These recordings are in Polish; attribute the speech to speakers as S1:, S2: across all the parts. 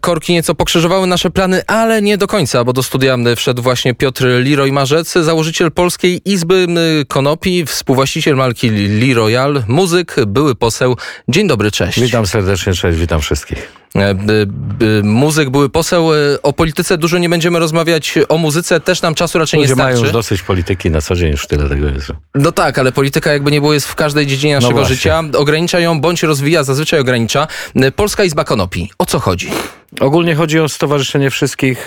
S1: Korki nieco pokrzyżowały nasze plany, ale nie do końca, bo do studia wszedł właśnie Piotr Leroy Marzec, założyciel Polskiej Izby Konopi, współwłaściciel marki Leroyal, muzyk, były poseł. Dzień dobry, cześć.
S2: Witam serdecznie, cześć, witam wszystkich.
S1: E, muzyk, były poseł. E, o polityce dużo nie będziemy rozmawiać. O muzyce też nam czasu raczej
S2: Ludzie
S1: nie starczy.
S2: mają już dosyć polityki na co dzień, już tyle tego jest.
S1: No tak, ale polityka jakby nie było jest w każdej dziedzinie naszego no życia. Ogranicza ją, bądź rozwija, zazwyczaj ogranicza. E, Polska Izba Konopi. O co chodzi?
S2: Ogólnie chodzi o stowarzyszenie wszystkich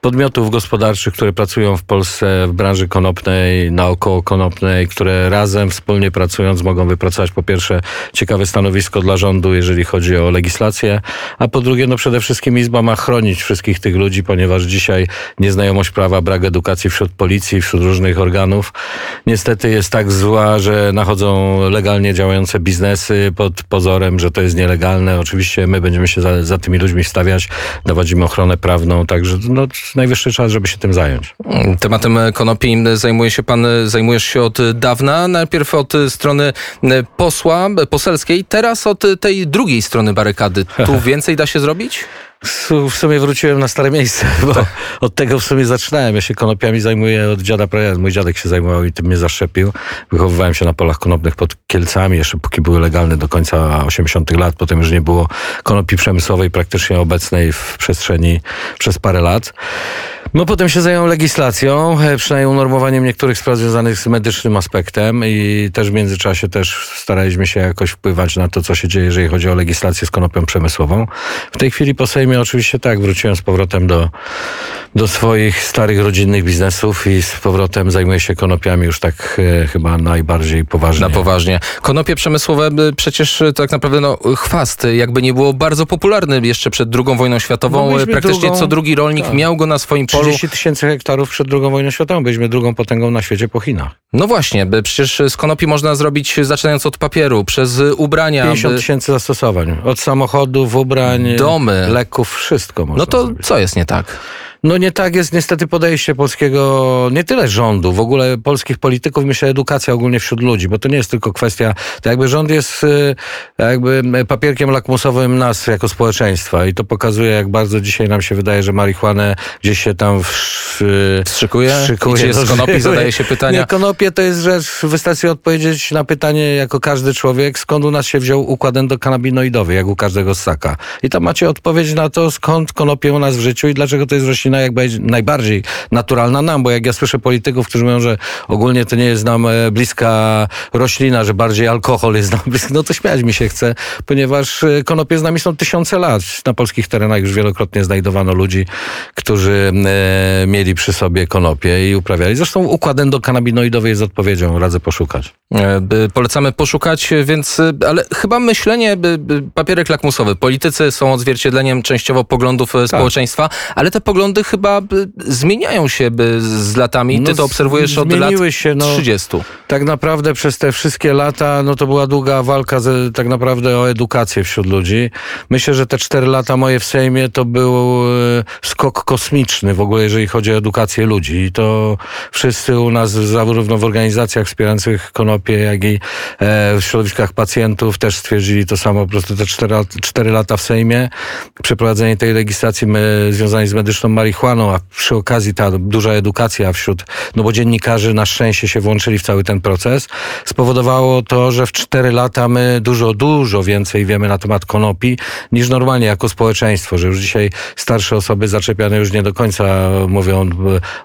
S2: podmiotów gospodarczych, które pracują w Polsce w branży konopnej, naokoło konopnej, które razem, wspólnie pracując mogą wypracować po pierwsze ciekawe stanowisko dla rządu, jeżeli chodzi o legislację, a po drugie, no przede wszystkim Izba ma chronić wszystkich tych ludzi, ponieważ dzisiaj nieznajomość prawa, brak edukacji wśród policji, wśród różnych organów niestety jest tak zła, że nachodzą legalnie działające biznesy pod pozorem, że to jest nielegalne. Oczywiście my będziemy się za, za tymi ludźmi wstawiać, dawać im ochronę prawną, także no, najwyższy czas, żeby się tym zająć.
S1: Tematem konopi zajmuje się pan, zajmujesz się od dawna. Najpierw od strony posła poselskiej, teraz od tej drugiej strony barykady. Tu więcej da się zrobić?
S2: W sumie wróciłem na stare miejsce, bo tak. od tego w sumie zaczynałem. Ja się konopiami zajmuję od dziada prawie. Mój dziadek się zajmował i tym mnie zaszczepił. Wychowywałem się na polach konopnych pod Kielcami, jeszcze póki były legalne do końca 80 lat. Potem już nie było konopi przemysłowej praktycznie obecnej w przestrzeni przez parę lat. No potem się zajął legislacją, e, przynajmniej unormowaniem niektórych spraw związanych z medycznym aspektem i też w międzyczasie też staraliśmy się jakoś wpływać na to, co się dzieje, jeżeli chodzi o legislację z konopią przemysłową. W tej chwili po Sejmie oczywiście tak, wróciłem z powrotem do, do swoich starych rodzinnych biznesów i z powrotem zajmuję się konopiami już tak e, chyba najbardziej poważnie.
S1: Na poważnie. Konopie przemysłowe przecież tak naprawdę no, chwast jakby nie było bardzo popularny jeszcze przed II wojną światową. No, Praktycznie drugą, co drugi rolnik tak. miał go na swoim polu
S2: 30 tysięcy hektarów przed II wojną światową. Byliśmy drugą potęgą na świecie po Chinach.
S1: No właśnie, przecież z konopi można zrobić, zaczynając od papieru, przez ubrania.
S2: 50 tysięcy zastosowań. Od samochodów, ubrań, domy, leków, wszystko można
S1: No to
S2: zrobić.
S1: co jest nie tak?
S2: No nie tak jest niestety podejście polskiego, nie tyle rządu, w ogóle polskich polityków, myślę edukacja ogólnie wśród ludzi, bo to nie jest tylko kwestia, to jakby rząd jest y, jakby papierkiem lakmusowym nas jako społeczeństwa i to pokazuje, jak bardzo dzisiaj nam się wydaje, że marihuanę gdzieś się tam w,
S1: wstrzykuje, wstrzykuje gdzie jest konopi, zadaje się pytania.
S2: Nie, konopie to jest rzecz, wystarczy odpowiedzieć na pytanie jako każdy człowiek, skąd u nas się wziął układ endokanabinoidowy, jak u każdego ssaka. I tam macie odpowiedź na to, skąd konopie u nas w życiu i dlaczego to jest roślina jakby najbardziej naturalna nam, bo jak ja słyszę polityków, którzy mówią, że ogólnie to nie jest nam e, bliska roślina, że bardziej alkohol jest nam bliski, no to śmiać mi się chce, ponieważ e, konopie z nami są tysiące lat. Na polskich terenach już wielokrotnie znajdowano ludzi, którzy e, mieli przy sobie konopie i uprawiali. Zresztą układ endokanabinoidowy jest odpowiedzią, radzę poszukać.
S1: Polecamy poszukać, więc, ale chyba myślenie, papierek lakmusowy, politycy są odzwierciedleniem częściowo poglądów tak. społeczeństwa, ale te poglądy chyba zmieniają się z latami. Ty no, to obserwujesz od lat się, no, 30.
S2: Tak naprawdę przez te wszystkie lata, no to była długa walka z, tak naprawdę o edukację wśród ludzi. Myślę, że te cztery lata moje w Sejmie to był e, skok kosmiczny w ogóle, jeżeli chodzi o edukację ludzi. I to wszyscy u nas, zarówno w organizacjach wspierających konopie, jak i e, w środowiskach pacjentów też stwierdzili to samo. Po prostu te cztery, cztery lata w Sejmie, przeprowadzenie tej legislacji my, związanej z medyczną marihuaną, marihuaną, a przy okazji ta duża edukacja wśród, no bo dziennikarze na szczęście się włączyli w cały ten proces, spowodowało to, że w cztery lata my dużo, dużo więcej wiemy na temat konopi niż normalnie jako społeczeństwo, że już dzisiaj starsze osoby zaczepiane już nie do końca mówią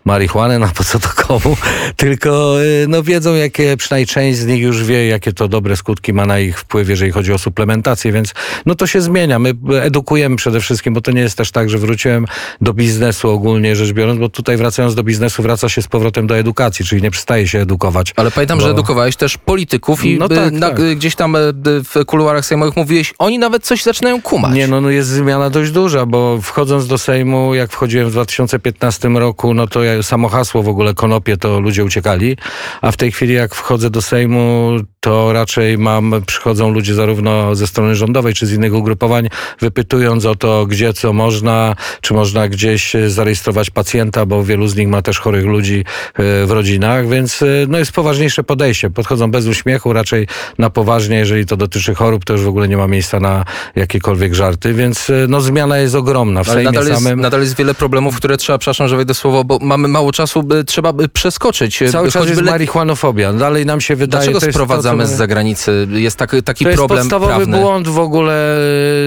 S2: marihuanę, no po co to komu, tylko y, no wiedzą, jakie przynajmniej część z nich już wie, jakie to dobre skutki ma na ich wpływ, jeżeli chodzi o suplementację, więc no to się zmienia. My edukujemy przede wszystkim, bo to nie jest też tak, że wróciłem do biznesu biznesu ogólnie rzecz biorąc, bo tutaj wracając do biznesu, wraca się z powrotem do edukacji, czyli nie przestaje się edukować.
S1: Ale pamiętam, bo... że edukowałeś też polityków i no tak, na, tak. gdzieś tam e, w kuluarach sejmowych mówiłeś, oni nawet coś zaczynają kumać.
S2: Nie, no, no jest zmiana dość duża, bo wchodząc do Sejmu, jak wchodziłem w 2015 roku, no to ja, samo hasło w ogóle konopie, to ludzie uciekali, a w tej chwili jak wchodzę do Sejmu, to raczej mam, przychodzą ludzie zarówno ze strony rządowej, czy z innych ugrupowań, wypytując o to, gdzie co można, czy można gdzieś zarejestrować pacjenta, bo wielu z nich ma też chorych ludzi e, w rodzinach, więc e, no jest poważniejsze podejście. Podchodzą bez uśmiechu, raczej na poważnie, jeżeli to dotyczy chorób, to już w ogóle nie ma miejsca na jakiekolwiek żarty, więc e, no zmiana jest ogromna. W
S1: Ale nadal jest,
S2: samym...
S1: nadal jest wiele problemów, które trzeba, przepraszam, że wejdę słowo, bo mamy mało czasu, by, trzeba by przeskoczyć.
S2: Cały czas jest
S1: le-
S2: marihuanofobia. Dalej nam się wydaje...
S1: Dlaczego
S2: to,
S1: sprowadzamy z zagranicy? Jest taki, taki
S2: To jest
S1: problem
S2: podstawowy
S1: prawny.
S2: błąd w ogóle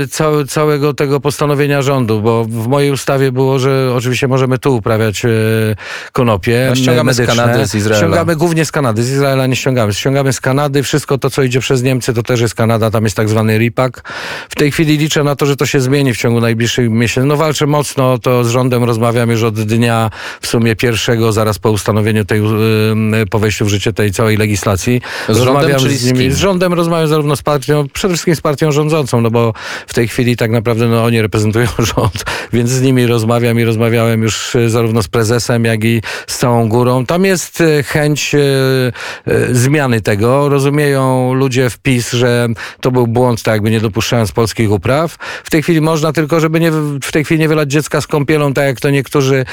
S2: y, cały, całego tego postanowienia rządu, bo w mojej ustawie było, że oczywiście możemy tu uprawiać y, konopie
S1: A ściągamy z
S2: medyczne.
S1: Kanady, z Izraela.
S2: Ściągamy głównie z Kanady, z Izraela nie ściągamy. Ściągamy z Kanady, wszystko to, co idzie przez Niemcy, to też jest Kanada, tam jest tak zwany RIPAK. W tej chwili liczę na to, że to się zmieni w ciągu najbliższych miesięcy. No walczę mocno, to z rządem rozmawiam już od dnia w sumie pierwszego, zaraz po ustanowieniu tej, y, po wejściu w życie tej całej legislacji.
S1: Z rządem,
S2: Rozmawiam
S1: czyli z
S2: nimi, z rządem rozmawiam zarówno z partią, przede wszystkim z partią rządzącą, no bo w tej chwili tak naprawdę no, oni reprezentują rząd, więc z nimi rozmawiam i rozmawiałem już e, zarówno z prezesem, jak i z całą górą. Tam jest e, chęć e, zmiany tego. Rozumieją ludzie w PiS, że to był błąd, tak jakby nie dopuszczając polskich upraw. W tej chwili można tylko, żeby nie, w tej chwili nie wylać dziecka z kąpielą, tak jak to niektórzy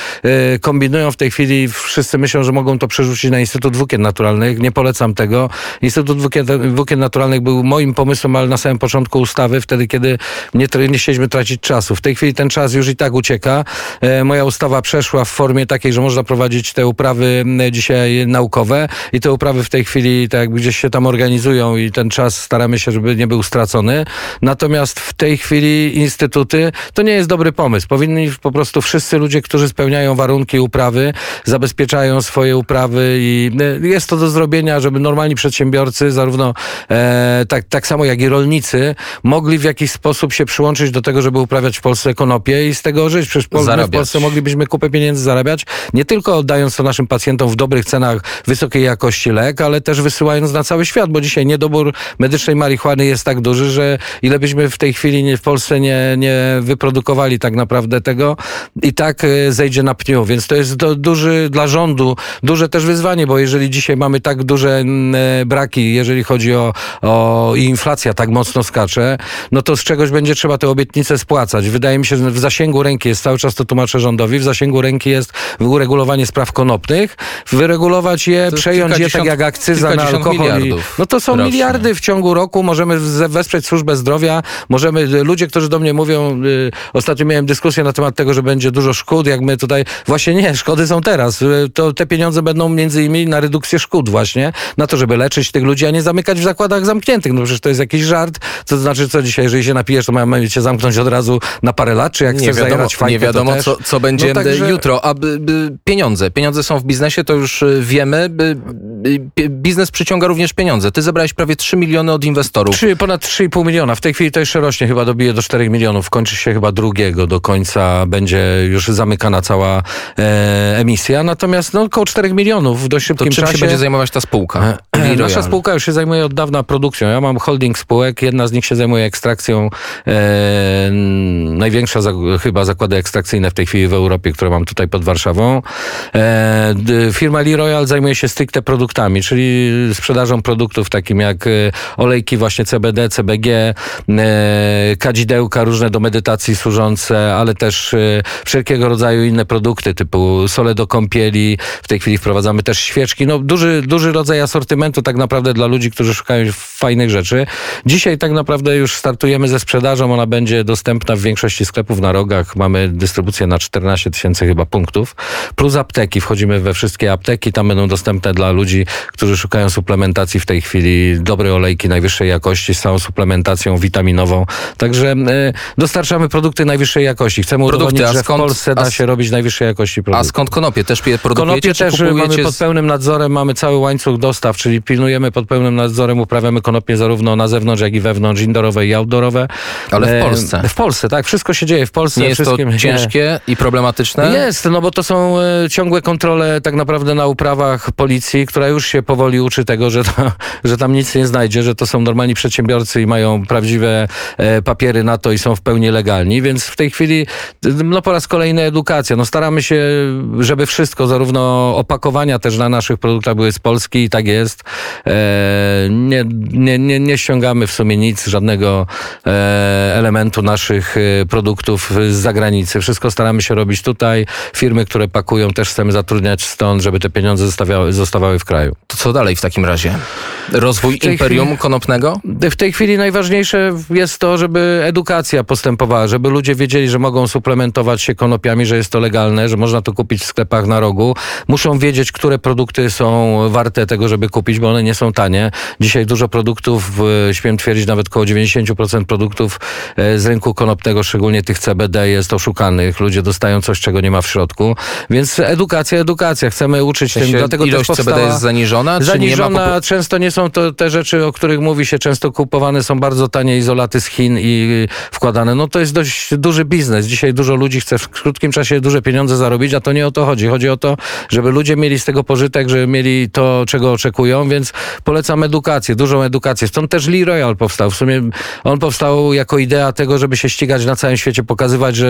S2: kombinują. W tej chwili wszyscy myślą, że mogą to przerzucić na Instytut Włókien Naturalnych. Nie polecam tego. Instytut Włókien, Włókien Naturalnych był moim pomysłem, ale na samym początku ustawy, wtedy, kiedy nie, nie chcieliśmy tracić czasu. W tej chwili ten czas już i tak ucieka. E, moja ustawa przeszła w formie takiej, że można prowadzić te uprawy dzisiaj naukowe i te uprawy w tej chwili tak gdzieś się tam organizują i ten czas staramy się, żeby nie był stracony. Natomiast w tej chwili instytuty to nie jest dobry pomysł. Powinni po prostu wszyscy ludzie, którzy spełniają warunki uprawy, zabezpieczają swoje uprawy i e, jest to do zrobienia, żeby normalni przedsiębiorcy, zarówno e, tak, tak samo jak i rolnicy, mogli w jakiś sposób się przyłączyć do tego, żeby uprawiać w Polsce konopie i z tego żyć. Przecież w. Polsce moglibyśmy kupę pieniędzy zarabiać, nie tylko oddając to naszym pacjentom w dobrych cenach wysokiej jakości lek, ale też wysyłając na cały świat, bo dzisiaj niedobór medycznej marihuany jest tak duży, że ile byśmy w tej chwili nie, w Polsce nie, nie wyprodukowali tak naprawdę tego i tak e, zejdzie na pniu. Więc to jest do, duży dla rządu, duże też wyzwanie, bo jeżeli dzisiaj mamy tak duże mm, e, braki, jeżeli chodzi o, o i inflacja tak mocno skacze, no to z czegoś będzie trzeba te obietnice spłacać. Wydaje mi się, że w zasięgu ręki jest, cały czas to tłumaczę rządowi, w zasięgu ręki jest uregulowanie spraw konopnych, wyregulować je, przejąć je tak jak akcyza na alkohol. I, no to są
S1: rocznie.
S2: miliardy w ciągu roku, możemy wesprzeć służbę zdrowia, możemy, ludzie, którzy do mnie mówią, y, ostatnio miałem dyskusję na temat tego, że będzie dużo szkód, jak my tutaj, właśnie nie, szkody są teraz, Y, to te pieniądze będą między innymi na redukcję szkód właśnie, na to, żeby leczyć tych ludzi, a nie zamykać w zakładach zamkniętych, no przecież to jest jakiś żart, to znaczy co dzisiaj, jeżeli się napijesz, to mamy cię zamknąć od razu na parę lat, czy jak
S1: Nie
S2: chcesz
S1: wiadomo,
S2: zajerać fajkę,
S1: nie wiadomo
S2: to też.
S1: co, co będzie
S2: No także-
S1: jutro. A by, by pieniądze. Pieniądze są w biznesie, to już y, wiemy. By, biznes przyciąga również pieniądze. Ty zebrałeś prawie 3 miliony od inwestorów.
S2: Trzy, ponad 3,5 miliona. W tej chwili to jeszcze rośnie, chyba dobije do 4 milionów. Kończy się chyba drugiego do końca, będzie już zamykana cała e, emisja. Natomiast no, około 4 milionów w dość
S1: To
S2: szybkim
S1: czym
S2: czasie.
S1: się będzie zajmować ta spółka?
S2: Nasza
S1: Royal.
S2: Spółka już się zajmuje od dawna produkcją. Ja mam holding spółek, jedna z nich się zajmuje ekstrakcją, e, największa za, chyba zakłady ekstrakcyjne w tej chwili w Europie, które mam tutaj pod Warszawą. E, firma Lee Royal zajmuje się stricte produktami, czyli sprzedażą produktów takim jak e, olejki właśnie CBD, CBG, e, kadzidełka różne do medytacji służące, ale też e, wszelkiego rodzaju inne produkty typu sole do kąpieli. W tej chwili wprowadzamy też świeczki. No duży, duży rodzaj asortymentu tak naprawdę dla ludzi, którzy szukają fajnych rzeczy. Dzisiaj tak naprawdę już startujemy ze sprzedażą. Ona będzie dostępna w większości sklepów na rogach. Mamy dystrybucję na 14 tysięcy chyba punktów. Plus apteki. Wchodzimy we wszystkie apteki. Tam będą dostępne dla ludzi, którzy szukają suplementacji w tej chwili. Dobre olejki najwyższej jakości z całą suplementacją witaminową. Także e, dostarczamy produkty najwyższej jakości. Chcemy
S1: Produkty,
S2: udowodnić,
S1: a
S2: że
S1: skąd-
S2: w Polsce
S1: a
S2: da się robić najwyższej jakości
S1: A
S2: produkty.
S1: skąd konopie? Też je produkujecie,
S2: Konopie też mamy pod pełnym nadzorem, mamy cały łańcuch dostaw, czyli pilnujemy pod pełnym nadzorem, uprawiamy konopie zarówno na zewnątrz, jak i wewnątrz, indorowe i outdoorowe.
S1: Ale w
S2: E,
S1: Polsce.
S2: W Polsce, tak. Wszystko się dzieje w Polsce.
S1: Nie jest to ciężkie i problematyczne?
S2: Jest, no bo to są e, ciągłe kontrole tak naprawdę na uprawach policji, która już się powoli uczy tego, że, to, że tam nic nie znajdzie, że to są normalni przedsiębiorcy i mają prawdziwe e, papiery na to i są w pełni legalni, więc w tej chwili no po raz kolejny edukacja. No staramy się, żeby wszystko, zarówno opakowania też na naszych produktach były z Polski i tak jest. Nie, nie, nie, nie ściągamy w sumie nic, żadnego e, elementu naszych e, produktów z zagranicy. Wszystko staramy się robić tutaj. Firmy, które pakują, też chcemy zatrudniać stąd, żeby te pieniądze zostawiały, zostawały w kraju.
S1: To co dalej w takim razie? Rozwój imperium
S2: chwili-
S1: konopnego?
S2: W tej chwili najważniejsze jest to, żeby edukacja postępowała, żeby ludzie wiedzieli, że mogą suplementować się konopiami, że jest to legalne, że można to kupić w sklepach na rogu. Muszą wiedzieć, które produkty są warte tego, żeby kupić, bo one nie są tanie. Dzisiaj dużo produktów, e, śmiem twierdzić, nawet około 90% produktów e, z rynku konopnego, szczególnie tych CBD, jest oszukanych. Ludzie dostają coś, czego nie ma w środku. Więc edukacja, edukacja. Chcemy uczyć tym. Dlatego
S1: ilość
S2: też
S1: CBD jest zaniżona? Czy nie ma
S2: Zaniżona, często nie są to te rzeczy, o których mówi się, często kupowane są bardzo tanie izolaty z Chin i wkładane. No to jest dość duży biznes. Dzisiaj dużo ludzi chce w krótkim czasie duże pieniądze zarobić, a to nie o to chodzi. Chodzi o to, żeby ludzie mieli z tego pożytek, żeby mieli to, czego oczekują, więc polecam edukację, dużą edukację. Stąd też Lee Royal powstał. W sumie on powstał jako idea tego, żeby się ścigać na całym świecie, pokazywać, że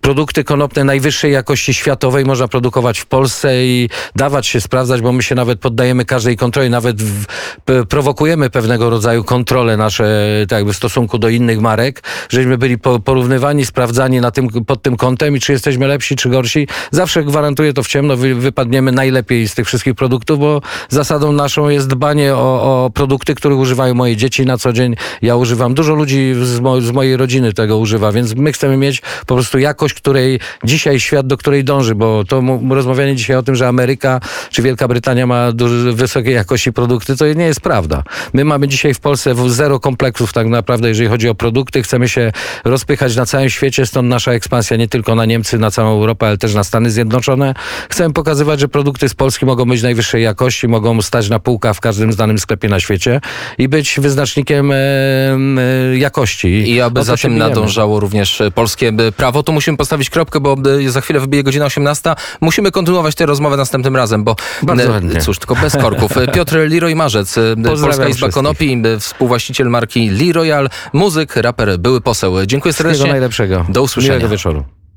S2: produkty konopne najwyższej jakości światowej można produkować w Polsce i dawać się sprawdzać, bo my się nawet poddajemy każdej kontroli, nawet w, p, prowokujemy pewnego rodzaju kontrole nasze tak jakby w stosunku do innych marek, żeśmy byli po, porównywani, sprawdzani na tym, pod tym kątem i czy jesteśmy lepsi, czy gorsi. Zawsze gwarantuję to w ciemno, wy, wypadniemy najlepiej z tych wszystkich produktów, bo zasadą naszą jest dbanie o, o produkty, których używają moje dzieci na co dzień. Ja używam, dużo ludzi z, mo, z mojej rodziny tego używa, więc my chcemy mieć po prostu jakość, której dzisiaj świat do której dąży, bo to rozmawianie dzisiaj o tym, że Ameryka czy Wielka Brytania ma duży, wysokiej jakości produkty, to nie jest prawda. My mamy dzisiaj w Polsce zero kompleksów tak naprawdę, jeżeli chodzi o produkty. Chcemy się rozpychać na całym świecie, stąd nasza ekspansja nie tylko na Niemcy, na całą Europę, ale też na Stany Zjednoczone. Chcemy pokazywać, że produkty z Polski mogą być najwyższej jakości, mogą stać na półkach w każdym znanym sklepie na świecie i być wyznacznikiem e, e, jakości.
S1: I aby za tym nadążało również e, polskie prawo, to musimy postawić kropkę, bo za chwilę wybije godzina 18. Musimy kontynuować tę rozmowę następnym razem, bo
S2: Bardzo chętnie.
S1: cóż, tylko bez korków. Piotr Leroy Marzec, Polska Izba
S2: wszystkich.
S1: Konopi, współwłaściciel marki Leroyal, muzyk, raper, były poseł. Dziękuję
S2: Wszystkiego
S1: serdecznie.
S2: najlepszego.
S1: Do usłyszenia.
S2: Miłego wieczoru.